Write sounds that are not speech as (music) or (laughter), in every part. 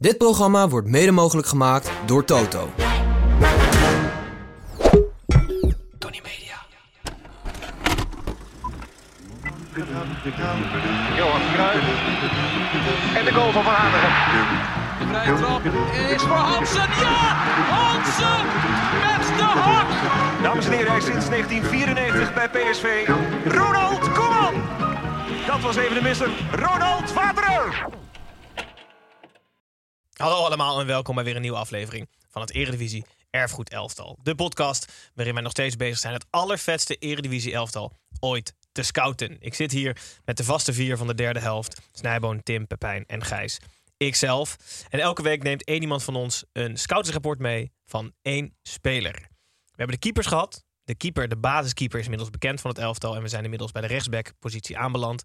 Dit programma wordt mede mogelijk gemaakt door Toto. Tony Media. Johan Cruijff. En de goal van Van Hanegem. De vrije trap is voor Hansen. Ja! Hansen met de hak! Dames en heren, hij is sinds 1994 bij PSV. Ronald Koeman. Dat was even de misser. Ronald Waterer. Hallo allemaal en welkom bij weer een nieuwe aflevering van het Eredivisie Erfgoed Elftal. De podcast waarin wij nog steeds bezig zijn het allervetste Eredivisie Elftal ooit te scouten. Ik zit hier met de vaste vier van de derde helft. Snijboon, Tim, Pepijn en Gijs. Ikzelf. En elke week neemt één iemand van ons een scoutingsrapport mee van één speler. We hebben de keepers gehad. De keeper, de basiskeeper, is inmiddels bekend van het elftal. En we zijn inmiddels bij de rechtsback-positie aanbeland.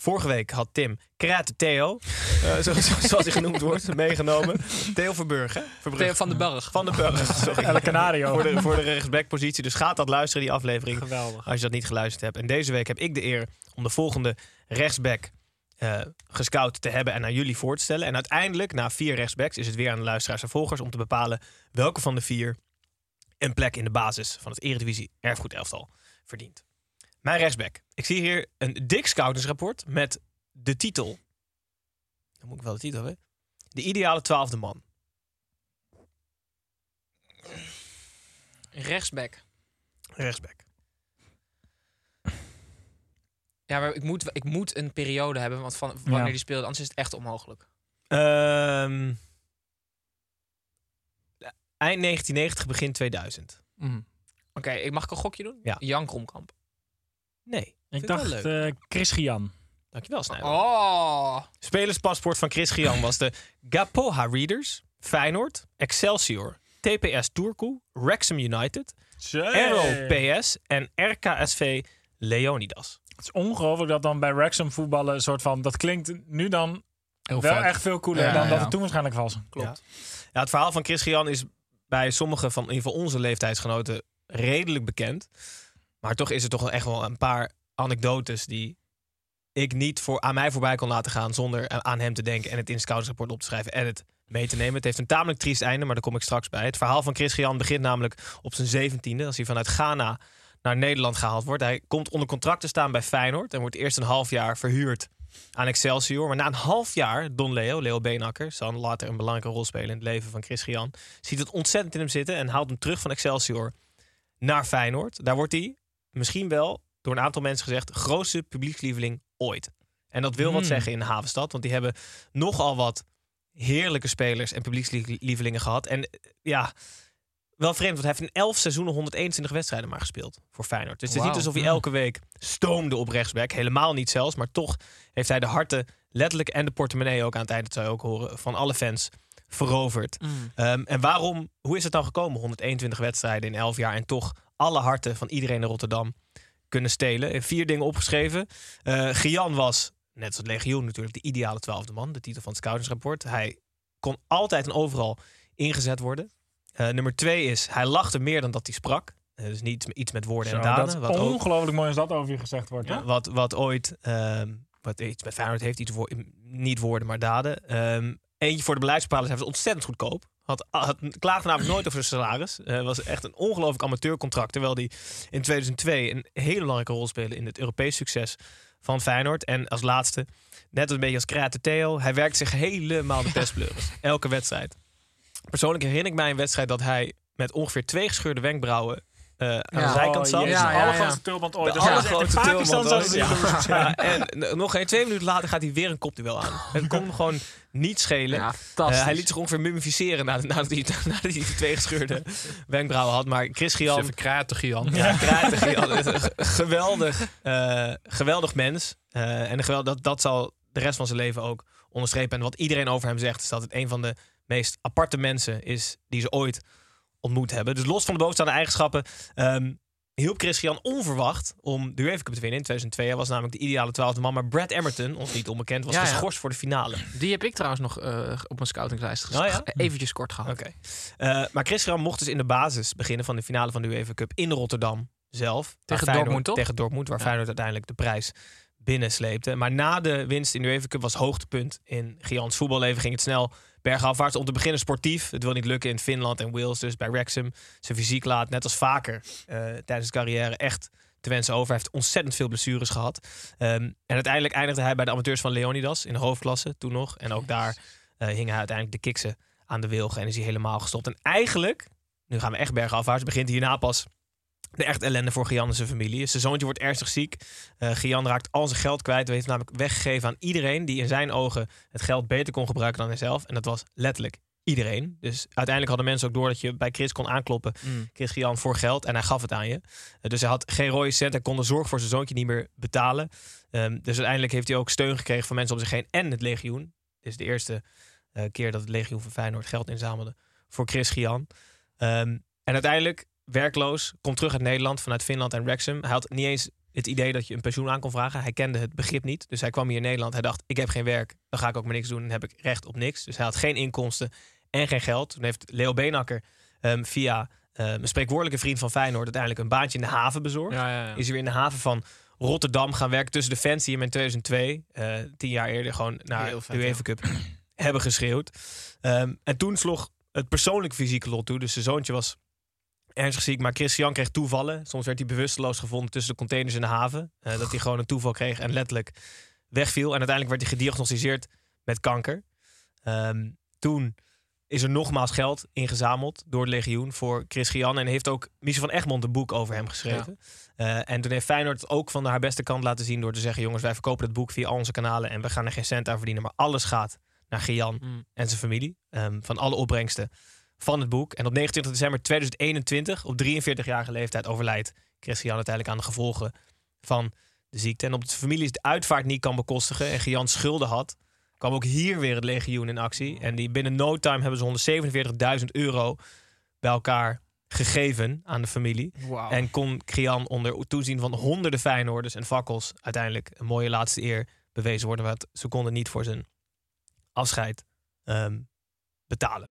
Vorige week had Tim Krate Theo, eh, zo- zo- zoals hij (laughs) genoemd wordt, meegenomen. Theo Verburgen. Theo van den Berg. Van de Burg, (laughs) sorry. El Canario. Voor de, voor de rechtsback-positie. Dus gaat dat luisteren, die aflevering. Geweldig. Als je dat niet geluisterd hebt. En deze week heb ik de eer om de volgende rechtsback eh, gescout te hebben en aan jullie voor te stellen. En uiteindelijk, na vier rechtsbacks, is het weer aan de luisteraars en volgers om te bepalen welke van de vier een plek in de basis van het Eredivisie Erfgoed Elftal verdient. Mijn rechtsback. Ik zie hier een dik scoutingsrapport met de titel. Dan moet ik wel de titel hebben. De ideale twaalfde man. Rechtsback. Rechtsback. Ja, maar ik moet, ik moet een periode hebben want van wanneer Ja. die speelde, anders is het echt onmogelijk. Ehm, eind 1990, begin 2000. Oké, ik mag ik een gokje doen? Ja. Jan Kromkamp. Nee. Ik wel dacht leuk. eh Chris Gian. Dankjewel, Snijder. Oh! Spelerspaspoort van Chris Gian was de Gapoha Readers, Feyenoord, Excelsior, TPS Turku, Wrexham United, ROPS en RKSV Leonidas. Het is ongelooflijk dat dan bij Wrexham voetballen een soort van... Dat klinkt nu dan wel vet. echt veel cooler Ja, dan dat het toen waarschijnlijk was. Klopt. Ja, het verhaal van Chris Gian is bij sommige van in ieder geval onze leeftijdsgenoten redelijk bekend. Maar toch is er toch wel echt wel een paar anekdotes die ik niet voor, aan mij voorbij kon laten gaan zonder aan hem te denken en het in het scoutsrapport op te schrijven en het mee te nemen. Het heeft een tamelijk triest einde, maar daar kom ik straks bij. Het verhaal van Chris Gian begint namelijk op zijn zeventiende, als hij vanuit Ghana naar Nederland gehaald wordt. Hij komt onder contract te staan bij Feyenoord en wordt eerst een half jaar verhuurd aan Excelsior. Maar na een half jaar, Don Leo, Leo Beenakker, zal later een belangrijke rol spelen in het leven van Chris Gian, ziet het ontzettend in hem zitten en haalt hem terug van Excelsior naar Feyenoord. Daar wordt hij misschien wel door een aantal mensen gezegd grootste publiekslieveling ooit. En dat wil wat Hmm. zeggen in havenstad, want die hebben nogal wat heerlijke spelers en publiekslievelingen gehad. En eh, ja, wel vreemd, want hij heeft in 11 seizoenen 121 wedstrijden maar gespeeld voor Feyenoord. Dus het is niet alsof hij elke week stoomde op rechtsback. Helemaal niet zelfs, maar toch heeft hij de harten letterlijk en de portemonnee ook aan het eind, dat zou je ook horen, van alle fans veroverd. Ehm, en waarom, hoe is het nou gekomen? 121 wedstrijden in 11 jaar en toch alle harten van iedereen in Rotterdam kunnen stelen. En vier dingen opgeschreven. Eh Gian was, net als het legioen natuurlijk, de ideale twaalfde man. De titel van het scoutingsrapport. Hij kon altijd en overal ingezet worden. Eh, nummer twee is, hij lachte meer dan dat hij sprak. Eh, dus niet iets met woorden en Zo, daden. Wat, ook- ongelooflijk mooi als dat over je gezegd wordt. hè? wat, wat ooit, ehm, wat iets met Feyenoord heeft, iets niet woorden, maar daden. Ehm, eentje voor de beleidsbepalers, was ontzettend goedkoop. Had, had, klaagde namelijk nooit over zijn salaris. Eh was echt een ongelooflijk amateurcontract. Terwijl hij in 2002 een hele belangrijke rol speelde in het Europees succes van Feyenoord. En als laatste, net een beetje als Krate Theo, hij werkt zich helemaal de pestpleuris. (laughs) Elke wedstrijd. Persoonlijk herinner ik mij een wedstrijd dat hij met ongeveer twee gescheurde wenkbrauwen eh, aan de zijkant Oh, zat. Ja, de allergrootste ja. tulband ooit. De Dat is echt allergrootste tulband ooit, ja. en nog geen twee minuten later gaat hij weer een kopduel aan. Het kon hem (laughs) gewoon niet schelen. Ja, Eh, hij liet zich ongeveer mummificeren nadat, nadat, hij, (laughs) nadat hij die twee gescheurde (laughs) wenkbrauwen had. Maar Chris Gian... Even kraten, Gian. Ja, Kruijten, Gian, geweldig, eh, geweldig mens. Eh, en een geweld, dat, dat zal de rest van zijn leven ook onderstrepen. En wat iedereen over hem zegt, is dat het een van de meest aparte mensen is die ze ooit ontmoet hebben. Dus los van de bovenstaande eigenschappen ehm, hielp Christian onverwacht om de UEFA Cup te winnen in 2002. Hij was namelijk de ideale twaalfde man, maar Brad Emerton, ons niet onbekend, was Ja, ja. geschorst voor de finale. Die heb ik trouwens nog eh, op mijn scoutinglijst ges- Oh ja? eventjes kort gehad. Oké. Eh, maar Christian mocht dus in de basis beginnen van de finale van de UEFA Cup in Rotterdam zelf. Tegen Feyenoord- Dortmund, toch? Tegen Dortmund, waar. Feyenoord uiteindelijk de prijs binnensleepte. Maar na de winst in de UEFA Cup was hoogtepunt in Giants voetballeven. Ging het snel bergafwaarts. Om te beginnen sportief. Het wil niet lukken in Finland en Wales. Dus bij Wrexham zijn fysiek laat, net als vaker eh, tijdens zijn carrière, echt te wensen over. Hij heeft ontzettend veel blessures gehad. Ehm, en uiteindelijk eindigde hij bij de amateurs van Leonidas in de hoofdklasse toen nog. En ook daar eh, hing hij uiteindelijk de kiksen aan de wilgen en is hij helemaal gestopt. En eigenlijk, nu gaan we echt bergafwaarts, begint hierna pas de echt ellende voor Gian en zijn familie. Zijn zoontje wordt ernstig ziek. Eh Gian raakt al zijn geld kwijt. Hij heeft namelijk weggegeven aan iedereen die in zijn ogen het geld beter kon gebruiken dan hijzelf. En dat was letterlijk iedereen. Dus uiteindelijk hadden mensen ook door dat je bij Chris kon aankloppen. Mm. Chris Gian voor geld en hij gaf het aan je. Eh, dus hij had geen rode cent. Hij kon de zorg voor zijn zoontje niet meer betalen. Ehm, dus uiteindelijk heeft hij ook steun gekregen van mensen om zich heen en het legioen. Dit is de eerste eh, keer dat het legioen van Feyenoord geld inzamelde voor Chris Gian. Ehm, en uiteindelijk werkloos, komt terug uit Nederland vanuit Finland en Wrexham. Hij had niet eens het idee dat je een pensioen aan kon vragen. Hij kende het begrip niet. Dus hij kwam hier in Nederland. Hij dacht, ik heb geen werk, dan ga ik ook maar niks doen. Dan heb ik recht op niks. Dus hij had geen inkomsten en geen geld. Toen heeft Leo Beenakker ehm, via eh, een spreekwoordelijke vriend van Feyenoord... uiteindelijk een baantje in de haven bezorgd. Ja, ja, ja. Is hij weer in de haven van Rotterdam gaan werken tussen de fans die hem in 2002, eh, tien jaar eerder, gewoon naar Heel de UEFA Cup hebben geschreeuwd. Ehm, en toen sloeg het persoonlijk fysieke lot toe. Dus zijn zoontje was ernstig ziek, maar Christian kreeg toevallen. Soms werd hij bewusteloos gevonden tussen de containers in de haven. Eh, dat hij gewoon een toeval kreeg en letterlijk wegviel. En uiteindelijk werd hij gediagnosticeerd met kanker. Ehm, toen is er nogmaals geld ingezameld door het legioen voor Chris Gian. En heeft ook Michel van Egmond een boek over hem geschreven. Eh, en toen heeft Feyenoord het ook van haar beste kant laten zien... door te zeggen, jongens, wij verkopen het boek via al onze kanalen... en we gaan er geen cent aan verdienen. Maar alles gaat naar Gian Mm. en zijn familie. ehm, van alle opbrengsten van het boek. En op 29 december 2021, op 43-jarige leeftijd, overlijdt Christian uiteindelijk aan de gevolgen van de ziekte. En omdat de familie de uitvaart niet kan bekostigen en Gian schulden had, kwam ook hier weer het legioen in actie. En die binnen no time hebben ze 147.000 euro bij elkaar gegeven aan de familie. En kon Gian onder toezien van honderden Feyenoorders en fakkels uiteindelijk een mooie laatste eer bewezen worden. Want ze konden niet voor zijn afscheid ehm, betalen.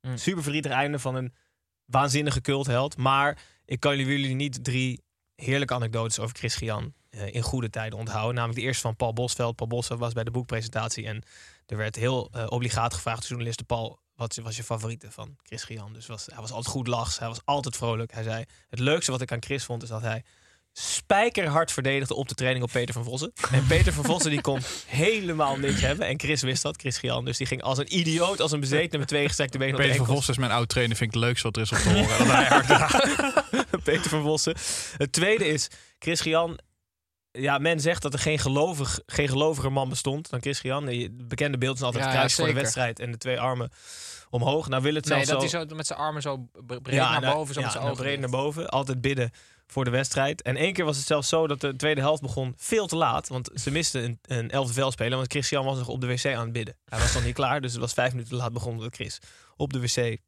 Super verdrietig einde van een waanzinnige cultheld. Maar ik kan jullie niet drie heerlijke anekdotes over Chris Gian eh, in goede tijden onthouden. Namelijk de eerste van Paul Bosveld. Paul Bosveld was bij de boekpresentatie en er werd heel eh, obligaat gevraagd door journalisten Paul... Wat was je favoriete van Chris Gian? Dus was, hij was altijd goed lachs, hij was altijd vrolijk. Hij zei, het leukste wat ik aan Chris vond is dat hij spijkerhard verdedigde op de training op Peter van Vossen. En Peter van Vossen die kon (laughs) helemaal niks hebben. En Chris wist dat, Chris Gian. Dus die ging als een idioot, als een bezeten met twee gestrekte benen op de Peter van enkels. Vos is mijn oud trainer. Vind ik het leukste wat er is om te (laughs) horen. Dat hij hard. (laughs) Peter van Vossen. Het tweede is, Chris Gian... Ja, men zegt dat er geen, gelovig, geen geloviger man bestond dan Chris Gian. Het bekende beeld is altijd Ja, het kruis voor de wedstrijd en de twee armen omhoog. Nou wil het Nee, zelfs dat zo... hij zo met zijn armen zo bre- breed Ja, naar nou, boven, zo ja, met zijn nou, ogen breed naar boven. Altijd bidden voor de wedstrijd. En één keer was het zelfs zo dat de tweede helft begon veel te laat. Want ze misten een, een elfde veldspeler. Want Christian was nog op de wc aan het bidden. Hij was nog niet klaar, dus het was vijf minuten te laat begonnen dat Chris op de wc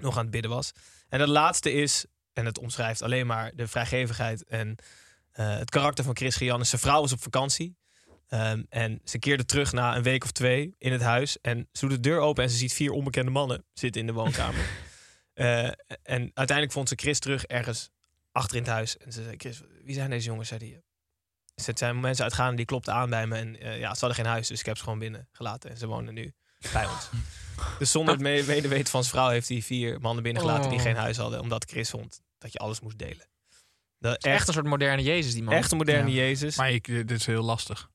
nog aan het bidden was. En dat laatste is, en het omschrijft alleen maar de vrijgevigheid en eh, het karakter van Chris Gian. Zijn vrouw was op vakantie. Ehm, en ze keerde terug na een week of twee in het huis. En ze doet de deur open en ze ziet vier onbekende mannen zitten in de woonkamer. (laughs) Eh, en uiteindelijk vond ze Chris terug ergens achter in het huis. En ze zei, Chris, wie zijn deze jongens? Zei die. Het zijn mensen uitgaan die klopten aan bij me. En eh, ja, ze hadden geen huis, dus ik heb ze gewoon binnen gelaten. En ze wonen nu bij ons. (laughs) dus zonder het me- medeweten van zijn vrouw heeft hij vier mannen binnengelaten die Oh. geen huis hadden. Omdat Chris vond dat je alles moest delen De, Echt, echt een soort moderne Jezus, die man. echt een moderne Jezus. Maar ik, dit is heel lastig.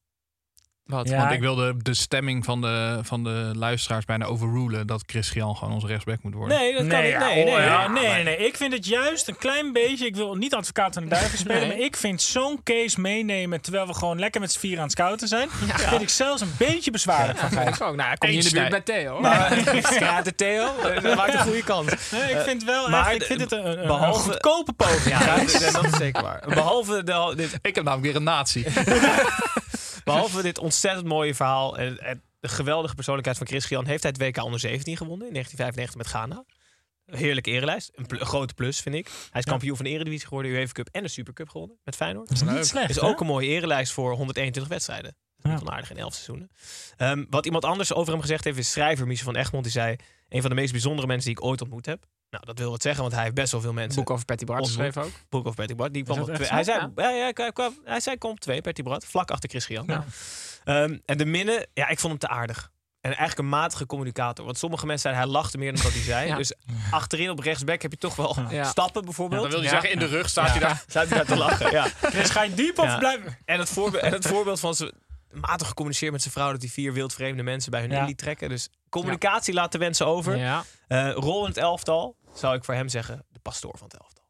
Wat? Ja. Want ik wil de, stemming van de, van de luisteraars bijna overrulen... dat Christian gewoon onze rechtsback moet worden. nee, dat kan Nee, niet. ja, Nee, nee, ja, nee. nee, nee. Ik vind het juist een klein beetje. Ik wil niet advocaat van de duivel spelen. Nee. Maar ik vind zo'n case meenemen. terwijl we gewoon lekker met z'n vier aan het scouten zijn. vind ik zelfs een beetje bezwaardig van ik ook. Nou, kom niet in de buurt bij Theo. Maar (laughs) ja, de Theo, eh, dat maakt een goede kans. Nee, ik vind wel maar echt, ik vind het een, een, een behalve- goedkope poging. Ja, dat, is- dat is zeker waar. Behalve, de, dit, Ik heb namelijk weer een nazi. (laughs) behalve (laughs) dit ontzettend mooie verhaal en, en de geweldige persoonlijkheid van Chris Gian... heeft hij het WK onder 17 gewonnen in 1995 met Ghana. Heerlijke erelijst. Een, pl- een grote plus, vind ik. Hij is kampioen van de Eredivisie geworden, UEFA Cup en de Supercup gewonnen met Feyenoord. Dat is niet slecht. is hè? ook een mooie erelijst voor 121 wedstrijden. Dat is Ja. onaardig in 11 seizoenen. Ehm, wat iemand anders over hem gezegd heeft, is schrijver Michel van Egmond. Die zei, een van de meest bijzondere mensen die ik ooit ontmoet heb. Nou, dat wil wat zeggen, want hij heeft best wel veel mensen. boek over Patty Bart geschreven ook. Boek of Patty Bart. Die kwam op twee. Hij zei, ja. Ja, hij, kwam, hij zei kom op twee, Patty Bart. Vlak achter Chris Gian. Ja. Ehm, en de minnen, ja, ik vond hem te aardig. En eigenlijk een matige communicator. Want sommige mensen zeiden, hij lachte meer dan dat hij zei. (laughs) Ja. Dus achterin op rechtsback heb je toch wel Ja. (laughs) stappen bijvoorbeeld. Dan wil je Ja. zeggen, in de rug staat hij daar. (laughs) Staat hij daar te lachen, ja. Chris, ga je diep of Ja. blijven? En het, voorbe- en het voorbeeld van ze matig gecommuniceerd met zijn vrouw dat hij vier wildvreemde mensen bij hun Ja. liet trekken. Dus communicatie laat de wensen over. Ja. Eh, rol in het elftal zou ik voor hem zeggen de pastoor van het elftal.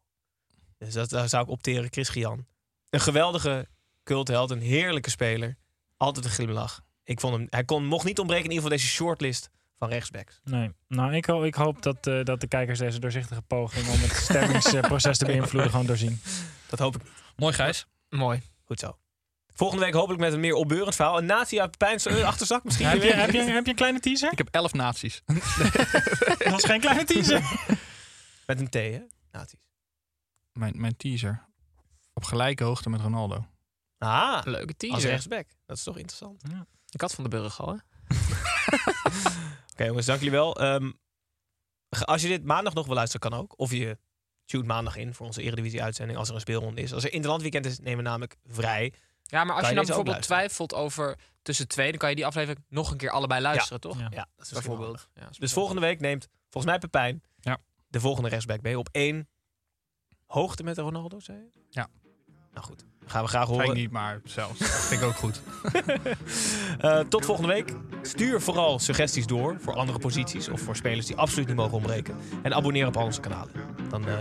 Dus dat, daar zou ik opteren, Chris Gian. Een geweldige cultheld, een heerlijke speler. Altijd een glimlach. Ik vond hem, hij kon, mocht niet ontbreken in ieder geval deze shortlist van rechtsbacks. Nee. Nou, ik, ho- ik hoop dat, eh, dat de kijkers deze doorzichtige poging om het stemmingsproces te beïnvloeden gewoon doorzien. Dat hoop ik Mooi, Gijs. Mooi. goed zo. Volgende week hopelijk met een meer opbeurend verhaal. Een nazi uit Pepijn's eh, (laughs) achterzak misschien. heb, je, weer. heb, je, (laughs) heb je een kleine teaser? Ik heb elf nazi's. (laughs) Dat was geen kleine teaser. Met een T, hè? Nazi's. Mijn, mijn teaser. Op gelijke hoogte met Ronaldo. Ah, Leuke als teaser. rechtsback. Dat is toch interessant. Ik had van de Burg al, hè? (laughs) Oké jongens, dank jullie wel. Ehm, als je dit maandag nog wil luisteren, kan ook. Of je tune maandag in voor onze Eredivisie-uitzending als er een speelronde is. Als er interlandweekend is, nemen we namelijk vrij. Ja, maar als je je dan bijvoorbeeld twijfelt over tussen twee, dan kan je die aflevering nog een keer allebei luisteren, toch? Ja. Ja, dat is Bijvoorbeeld. Ja, is Dus volgende week neemt volgens mij Pepijn Ja. De volgende rechtsback mee op één hoogte met Ronaldo, zei je? Ja. Nou goed, gaan we graag Zei ik horen. niet, maar zelfs. Dat vind ik ook goed. Eh, tot volgende week. Stuur vooral suggesties door voor andere posities of voor spelers die absoluut niet mogen ontbreken. En abonneer op al onze kanalen. Dan eh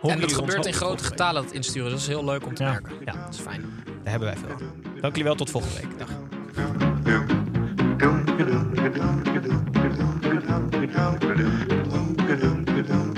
horen En dat gebeurt in grote getalen dat insturen. Dat is heel leuk om te Ja. merken. Ja. Dat is fijn. Daar hebben wij veel aan. Dank jullie wel, tot volgende week. Dag. Ba-dum-ba-dum-ba-dum.